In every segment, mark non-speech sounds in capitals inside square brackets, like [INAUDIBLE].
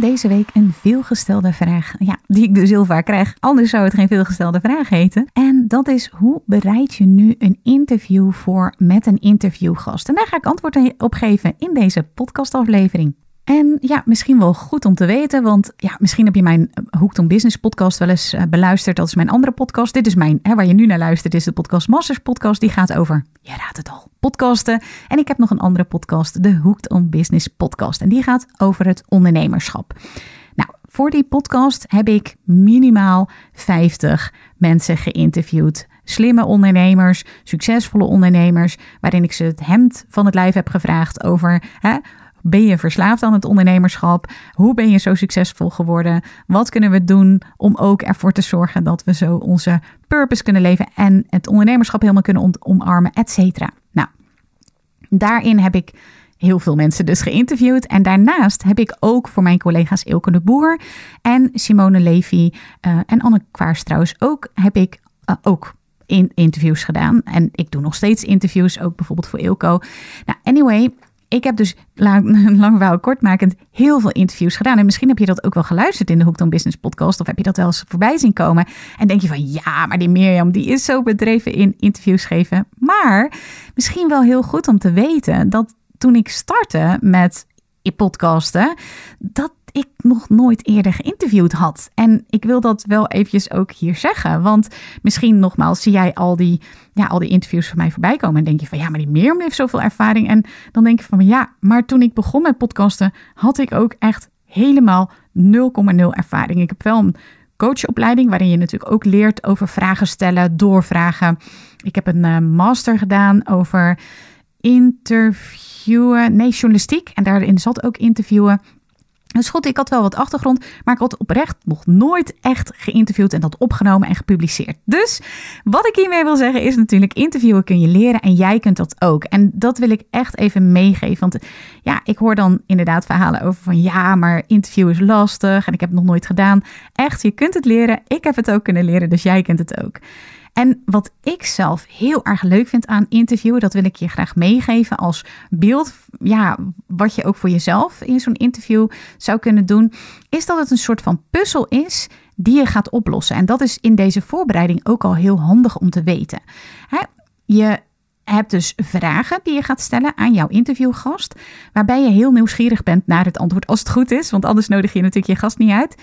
Deze week een veelgestelde vraag, ja, die ik dus heel vaak krijg. Anders zou het geen veelgestelde vraag heten. En dat is, hoe bereid je nu een interview voor met een interviewgast? En daar ga ik antwoord op geven in deze podcastaflevering. En ja, misschien wel goed om te weten, want ja, misschien heb je mijn Hooked on Business podcast wel eens beluisterd. Dat is mijn andere podcast. Dit is mijn, hè, waar je nu naar luistert, is de Podcast Masters podcast. Die gaat over, je raadt het al, podcasten. En ik heb nog een andere podcast, de Hooked on Business podcast. En die gaat over het ondernemerschap. Nou, voor die podcast heb ik minimaal 50 mensen geïnterviewd. Slimme ondernemers, succesvolle ondernemers, waarin ik ze het hemd van het lijf heb gevraagd over... Hè, ben je verslaafd aan het ondernemerschap? Hoe ben je zo succesvol geworden? Wat kunnen we doen om ook ervoor te zorgen dat we zo onze purpose kunnen leven en het ondernemerschap helemaal kunnen omarmen, et cetera? Nou, daarin heb ik heel veel mensen dus geïnterviewd. En daarnaast heb ik ook voor mijn collega's Ilke de Boer en Simone Levy uh, en Anne Kwaars trouwens ook, heb ik uh, ook in interviews gedaan. En ik doe nog steeds interviews, ook bijvoorbeeld voor Ilko. Nou, anyway, ik heb dus, [LAUGHS] lang, lang kortmakend, heel veel interviews gedaan. En misschien heb je dat ook wel geluisterd in de Hooked on Business podcast. Of heb je dat wel eens voorbij zien komen. En denk je van, ja, maar die Mirjam, die is zo bedreven in interviews geven. Maar misschien wel heel goed om te weten dat toen ik startte met podcasten, dat ik nog nooit eerder geïnterviewd had. En ik wil dat wel eventjes ook hier zeggen. Want misschien nogmaals zie jij al die, ja, al die interviews van mij voorbij komen. En denk je van ja, maar die Mirjam heeft zoveel ervaring. En dan denk je van ja, maar toen ik begon met podcasten had ik ook echt helemaal 0,0 ervaring. Ik heb wel een coachopleiding waarin je natuurlijk ook leert over vragen stellen, doorvragen. Ik heb een uh, master gedaan over interviewen, nee, journalistiek. En daarin zat ook interviewen. Dus goed, ik had wel wat achtergrond, maar ik had oprecht nog nooit echt geïnterviewd en dat opgenomen en gepubliceerd. Dus wat ik hiermee wil zeggen is natuurlijk, interviewen kun je leren en jij kunt dat ook. En dat wil ik echt even meegeven, want ja, ik hoor dan inderdaad verhalen over van ja, maar interview is lastig en ik heb het nog nooit gedaan. Echt, je kunt het leren, ik heb het ook kunnen leren, dus jij kunt het ook. En wat ik zelf heel erg leuk vind aan interviewen, dat wil ik je graag meegeven als beeld, ja, wat je ook voor jezelf in zo'n interview zou kunnen doen, is dat het een soort van puzzel is die je gaat oplossen. En dat is in deze voorbereiding ook al heel handig om te weten. Je hebt dus vragen die je gaat stellen aan jouw interviewgast, waarbij je heel nieuwsgierig bent naar het antwoord als het goed is, want anders nodig je natuurlijk je gast niet uit.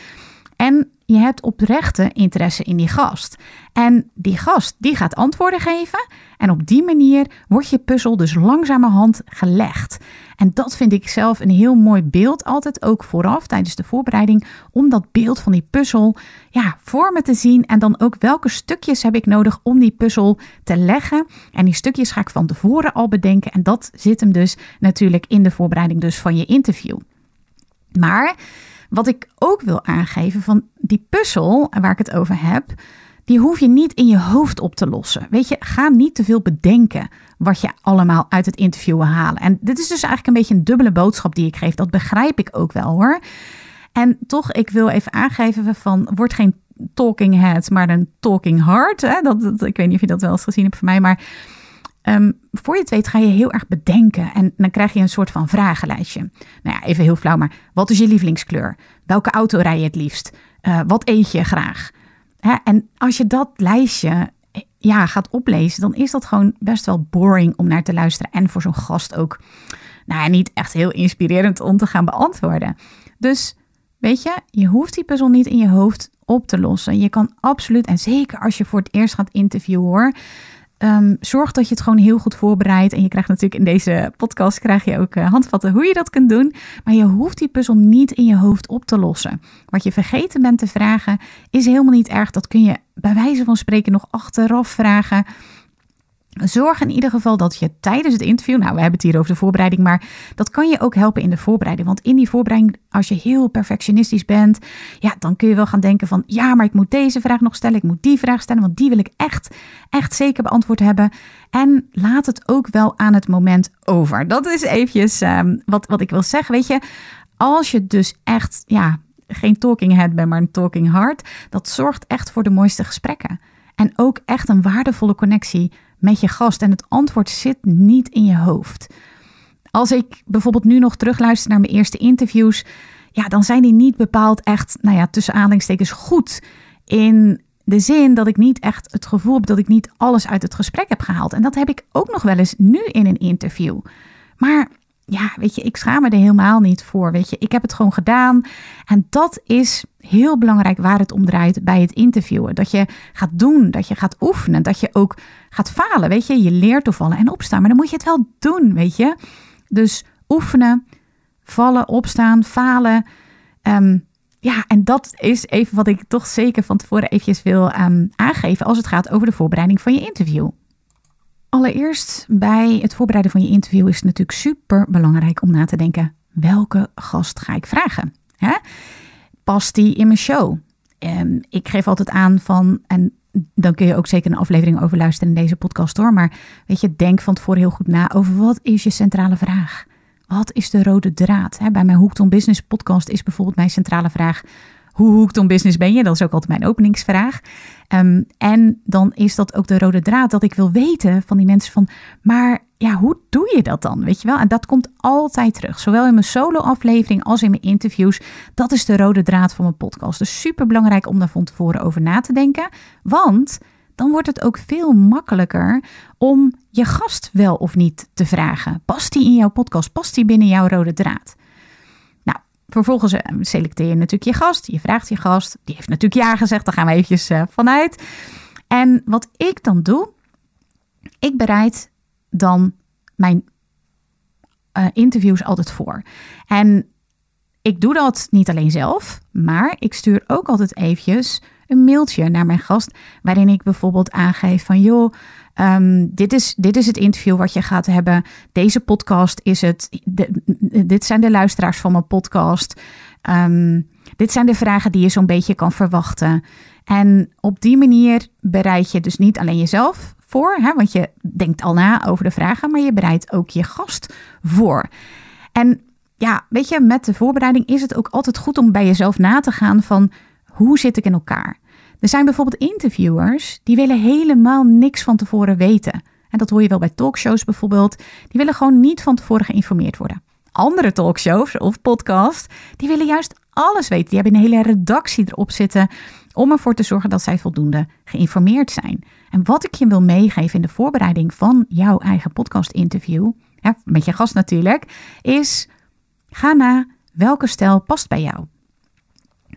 En je hebt oprechte interesse in die gast. En die gast die gaat antwoorden geven. En op die manier wordt je puzzel dus langzamerhand gelegd. En dat vind ik zelf een heel mooi beeld, altijd ook vooraf tijdens de voorbereiding, om dat beeld van die puzzel ja, voor me te zien. En dan ook welke stukjes heb ik nodig om die puzzel te leggen. En die stukjes ga ik van tevoren al bedenken. En dat zit hem dus natuurlijk in de voorbereiding dus van je interview. Maar wat ik ook wil aangeven van die puzzel waar ik het over heb, die hoef je niet in je hoofd op te lossen. Weet je, ga niet te veel bedenken wat je allemaal uit het interview wil halen. En dit is dus eigenlijk een beetje een dubbele boodschap die ik geef. Dat begrijp ik ook wel hoor. En toch, ik wil even aangeven van, word geen talking head, maar een talking heart. Hè? Dat, ik weet niet of je dat wel eens gezien hebt van mij, maar Ehm, voor je het weet ga je heel erg bedenken en dan krijg je een soort van vragenlijstje. Nou ja, even heel flauw, maar wat is je lievelingskleur? Welke auto rij je het liefst? Uh, wat eet je graag? Hè? En als je dat lijstje eh, ja, gaat oplezen, dan is dat gewoon best wel boring om naar te luisteren. En voor zo'n gast ook nou ja, niet echt heel inspirerend om te gaan beantwoorden. Dus weet je, je hoeft die puzzel niet in je hoofd op te lossen. Je kan absoluut, en zeker als je voor het eerst gaat interviewen hoor Um, zorg dat je het gewoon heel goed voorbereidt. En je krijgt natuurlijk in deze podcast krijg je ook uh, handvatten hoe je dat kunt doen. Maar je hoeft die puzzel niet in je hoofd op te lossen. Wat je vergeten bent te vragen is helemaal niet erg. Dat kun je bij wijze van spreken nog achteraf vragen. Zorg in ieder geval dat je tijdens het interview, nou we hebben het hier over de voorbereiding, maar dat kan je ook helpen in de voorbereiding. Want in die voorbereiding, als je heel perfectionistisch bent, ja, dan kun je wel gaan denken van, ja, maar ik moet deze vraag nog stellen, ik moet die vraag stellen, want die wil ik echt, echt zeker beantwoord hebben. En laat het ook wel aan het moment over. Dat is eventjes um, wat, wat ik wil zeggen. Weet je, als je dus echt, ja, geen talking head bent, maar een talking heart, dat zorgt echt voor de mooiste gesprekken. En ook echt een waardevolle connectie met je gast. En het antwoord zit niet in je hoofd. Als ik bijvoorbeeld nu nog terugluister naar mijn eerste interviews, ja, dan zijn die niet bepaald echt, nou ja, tussen aanhalingstekens goed. In de zin dat ik niet echt het gevoel heb dat ik niet alles uit het gesprek heb gehaald. En dat heb ik ook nog wel eens nu in een interview. Maar ja, weet je, ik schaam me er helemaal niet voor. Weet je, ik heb het gewoon gedaan. En dat is heel belangrijk waar het om draait bij het interviewen. Dat je gaat doen, dat je gaat oefenen, dat je ook gaat falen. Weet je, je leert door vallen en opstaan. Maar dan moet je het wel doen, weet je. Dus oefenen, vallen, opstaan, falen. Ehm, ja, en dat is even wat ik toch zeker van tevoren eventjes wil um, aangeven als het gaat over de voorbereiding van je interview. Allereerst bij het voorbereiden van je interview is het natuurlijk super belangrijk om na te denken: welke gast ga ik vragen? Past die in mijn show? Um, ik geef altijd aan van, en dan kun je ook zeker een aflevering over luisteren in deze podcast hoor. Maar weet je, denk van tevoren heel goed na over wat is je centrale vraag? Wat is de rode draad? Bij mijn Hoekton Business podcast is bijvoorbeeld mijn centrale vraag: hoe hooked on business ben je? Dat is ook altijd mijn openingsvraag. Um, en dan is dat ook de rode draad dat ik wil weten van die mensen van, maar ja, hoe doe je dat dan? Weet je wel? En dat komt altijd terug, zowel in mijn solo-aflevering als in mijn interviews. Dat is de rode draad van mijn podcast. Dus super belangrijk om daar van tevoren over na te denken, want dan wordt het ook veel makkelijker om je gast wel of niet te vragen. Past die in jouw podcast? Past die binnen jouw rode draad? Vervolgens eh, selecteer je natuurlijk je gast. Je vraagt je gast. Die heeft natuurlijk ja gezegd. Daar gaan we eventjes uh, vanuit. En wat ik dan doe, ik bereid dan mijn uh, interviews altijd voor. En ik doe dat niet alleen zelf, maar ik stuur ook altijd eventjes een mailtje naar mijn gast waarin ik bijvoorbeeld aangeef van joh, Um, dit, is, dit is het interview wat je gaat hebben. Deze podcast is het. dit zijn de luisteraars van mijn podcast. Um, dit zijn de vragen die je zo'n beetje kan verwachten. En op die manier bereid je dus niet alleen jezelf voor, hè, want je denkt al na over de vragen, maar je bereidt ook je gast voor. En ja, weet je, met de voorbereiding is het ook altijd goed om bij jezelf na te gaan van hoe zit ik in elkaar? Er zijn bijvoorbeeld interviewers die willen helemaal niks van tevoren weten. En dat hoor je wel bij talkshows bijvoorbeeld. Die willen gewoon niet van tevoren geïnformeerd worden. Andere talkshows of podcasts, die willen juist alles weten. Die hebben een hele redactie erop zitten om ervoor te zorgen dat zij voldoende geïnformeerd zijn. En wat ik je wil meegeven in de voorbereiding van jouw eigen podcast-interview, met je gast natuurlijk, is ga na welke stijl past bij jou.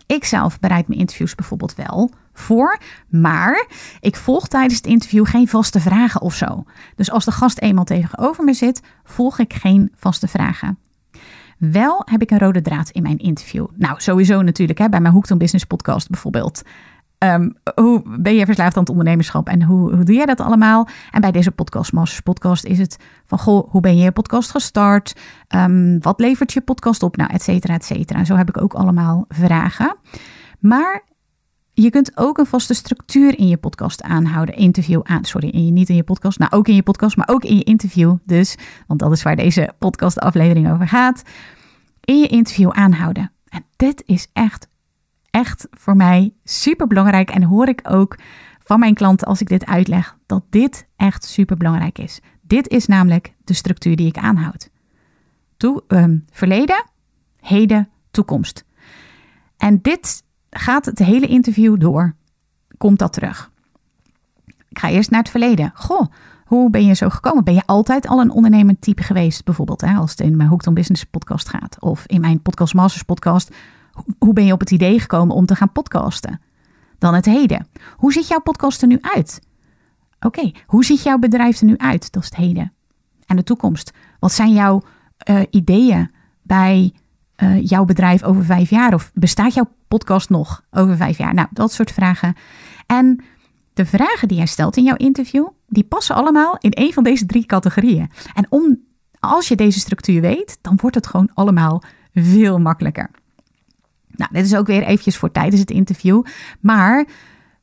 Ik zelf bereid mijn interviews bijvoorbeeld wel voor, maar ik volg tijdens het interview geen vaste vragen of zo. Dus als de gast eenmaal tegenover me zit, volg ik geen vaste vragen. Wel heb ik een rode draad in mijn interview. Nou, sowieso natuurlijk, hè, bij mijn Hooked on Business podcast bijvoorbeeld. Ehm, hoe ben je verslaafd aan het ondernemerschap en hoe, hoe doe jij dat allemaal? En bij deze podcast, Masters Podcast, is het van goh, hoe ben je je podcast gestart? Um, wat levert je podcast op? Nou, et cetera, et cetera. Zo heb ik ook allemaal vragen. Maar je kunt ook een vaste structuur in je podcast aanhouden. Interview aan, sorry, in je, niet in je podcast, nou ook in je podcast, maar ook in je interview. Dus, want dat is waar deze podcastaflevering over gaat. In je interview aanhouden. En dit is echt, echt voor mij super belangrijk. En hoor ik ook van mijn klanten als ik dit uitleg, dat dit echt super belangrijk is. Dit is namelijk de structuur die ik aanhoud. Toe, um, verleden, heden, toekomst. En dit gaat het hele interview door. Komt dat terug? Ik ga eerst naar het verleden. Goh, hoe ben je zo gekomen? Ben je altijd al een ondernemend type geweest? Bijvoorbeeld hè, als het in mijn Hooked on Business podcast gaat. Of in mijn Podcast Masters podcast. Hoe ben je op het idee gekomen om te gaan podcasten? Dan het heden. Hoe ziet jouw podcast er nu uit? Oké, hoe ziet jouw bedrijf er nu uit? Dat is het heden. En de toekomst. Wat zijn jouw uh, ideeën bij uh, jouw bedrijf over vijf jaar? Of bestaat jouw podcast nog over vijf jaar? Nou, dat soort vragen. En de vragen die jij stelt in jouw interview, die passen allemaal in een van deze drie categorieën. En om, als je deze structuur weet, dan wordt het gewoon allemaal veel makkelijker. Nou, dit is ook weer eventjes voor tijdens het interview. Maar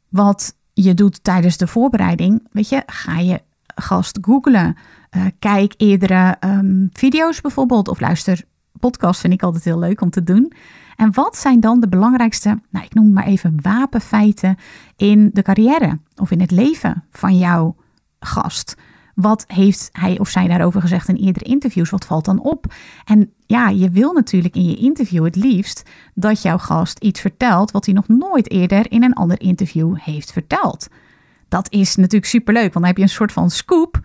wat je doet tijdens de voorbereiding, weet je, ga je gast googlen. Uh, kijk eerdere um, video's bijvoorbeeld of luister podcast vind ik altijd heel leuk om te doen. En wat zijn dan de belangrijkste, nou ik noem maar even wapenfeiten in de carrière of in het leven van jouw gast? Wat heeft hij of zij daarover gezegd in eerdere interviews? Wat valt dan op? En ja, je wil natuurlijk in je interview het liefst dat jouw gast iets vertelt wat hij nog nooit eerder in een ander interview heeft verteld. Dat is natuurlijk superleuk, want dan heb je een soort van scoop.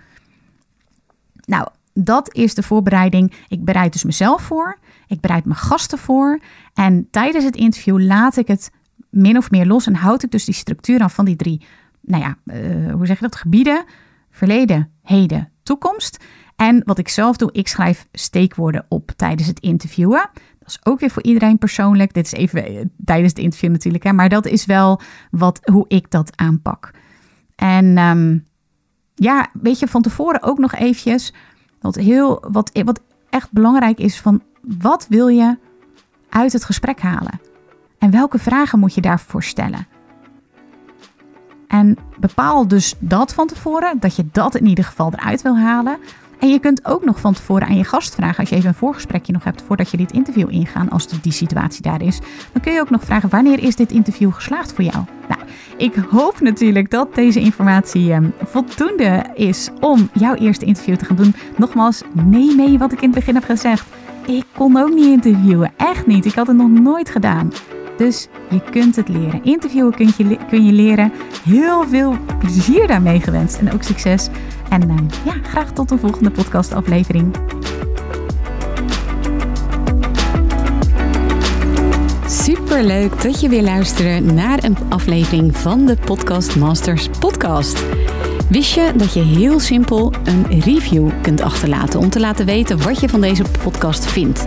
Nou, dat is de voorbereiding. Ik bereid dus mezelf voor. Ik bereid mijn gasten voor. En tijdens het interview laat ik het min of meer los en houd ik dus die structuur aan van die drie, nou ja, uh, hoe zeg je dat? Gebieden, verleden, heden, toekomst. En wat ik zelf doe, ik schrijf steekwoorden op tijdens het interviewen. Dat is ook weer voor iedereen persoonlijk. Dit is even eh, tijdens het interview natuurlijk, hè, maar dat is wel wat, hoe ik dat aanpak. En um, ja, weet je, van tevoren ook nog eventjes wat, heel, wat, wat echt belangrijk is van wat wil je uit het gesprek halen? En welke vragen moet je daarvoor stellen? En bepaal dus dat van tevoren, dat je dat in ieder geval eruit wil halen. En je kunt ook nog van tevoren aan je gast vragen, als je even een voorgesprekje nog hebt voordat je dit interview ingaan, als die situatie daar is, dan kun je ook nog vragen wanneer is dit interview geslaagd voor jou? Nou, ik hoop natuurlijk dat deze informatie um, voldoende is om jouw eerste interview te gaan doen. Nogmaals, neem mee wat ik in het begin heb gezegd. Ik kon ook niet interviewen, echt niet. Ik had het nog nooit gedaan. Dus je kunt het leren. Interviewen kun je, kun je leren. Heel veel plezier daarmee gewenst en ook succes. En uh, ja, graag tot de volgende podcastaflevering. Super leuk dat je weer luistert naar een aflevering van de Podcast Masters podcast. Wist je dat je heel simpel een review kunt achterlaten om te laten weten wat je van deze podcast vindt?